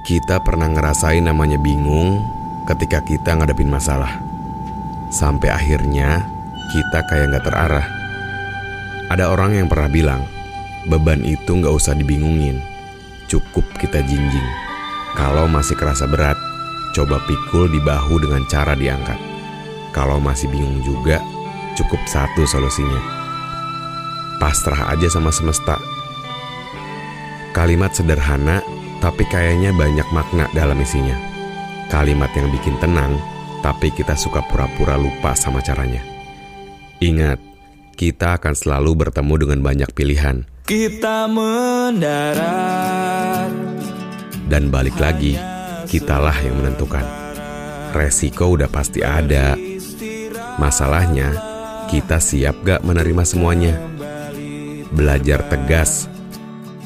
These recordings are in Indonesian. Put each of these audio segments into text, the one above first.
Kita pernah ngerasain namanya bingung ketika kita ngadepin masalah. Sampai akhirnya kita kayak nggak terarah. Ada orang yang pernah bilang, beban itu nggak usah dibingungin, cukup kita jinjing. Kalau masih kerasa berat, coba pikul di bahu dengan cara diangkat. Kalau masih bingung juga, cukup satu solusinya. Pasrah aja sama semesta. Kalimat sederhana, tapi kayaknya banyak makna dalam isinya. Kalimat yang bikin tenang, tapi kita suka pura-pura lupa sama caranya. Ingat, kita akan selalu bertemu dengan banyak pilihan. Kita mendarat Dan balik lagi, kitalah yang menentukan. Resiko udah pasti ada. Masalahnya, kita siap gak menerima semuanya? Belajar tegas,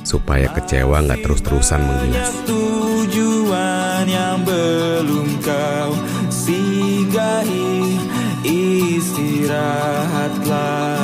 supaya kecewa gak terus-terusan menggilas. tujuan yang belum kau singgahi Istirahatlah